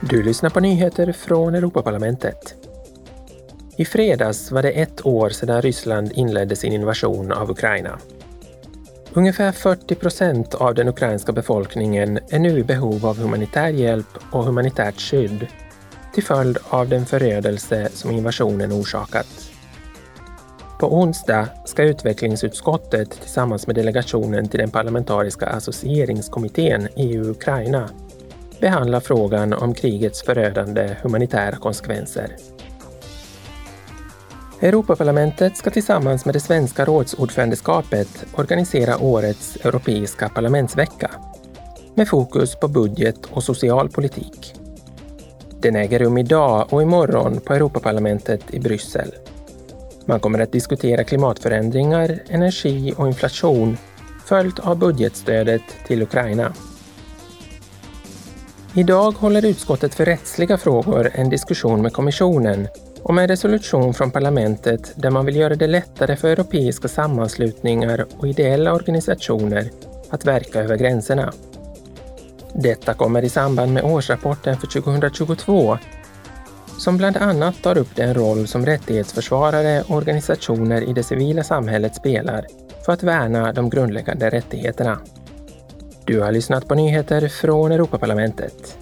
Du lyssnar på nyheter från Europaparlamentet. I fredags var det ett år sedan Ryssland inledde sin invasion av Ukraina. Ungefär 40 procent av den ukrainska befolkningen är nu i behov av humanitär hjälp och humanitärt skydd till följd av den förödelse som invasionen orsakat. På onsdag ska utvecklingsutskottet tillsammans med delegationen till den parlamentariska associeringskommittén EU-Ukraina behandla frågan om krigets förödande humanitära konsekvenser. Europaparlamentet ska tillsammans med det svenska rådsordförandeskapet organisera årets europeiska parlamentsvecka med fokus på budget och social politik. Den äger rum idag och imorgon på Europaparlamentet i Bryssel. Man kommer att diskutera klimatförändringar, energi och inflation följt av budgetstödet till Ukraina. Idag håller utskottet för rättsliga frågor en diskussion med kommissionen om en resolution från parlamentet där man vill göra det lättare för europeiska sammanslutningar och ideella organisationer att verka över gränserna. Detta kommer i samband med årsrapporten för 2022 som bland annat tar upp den roll som rättighetsförsvarare och organisationer i det civila samhället spelar för att värna de grundläggande rättigheterna. Du har lyssnat på nyheter från Europaparlamentet.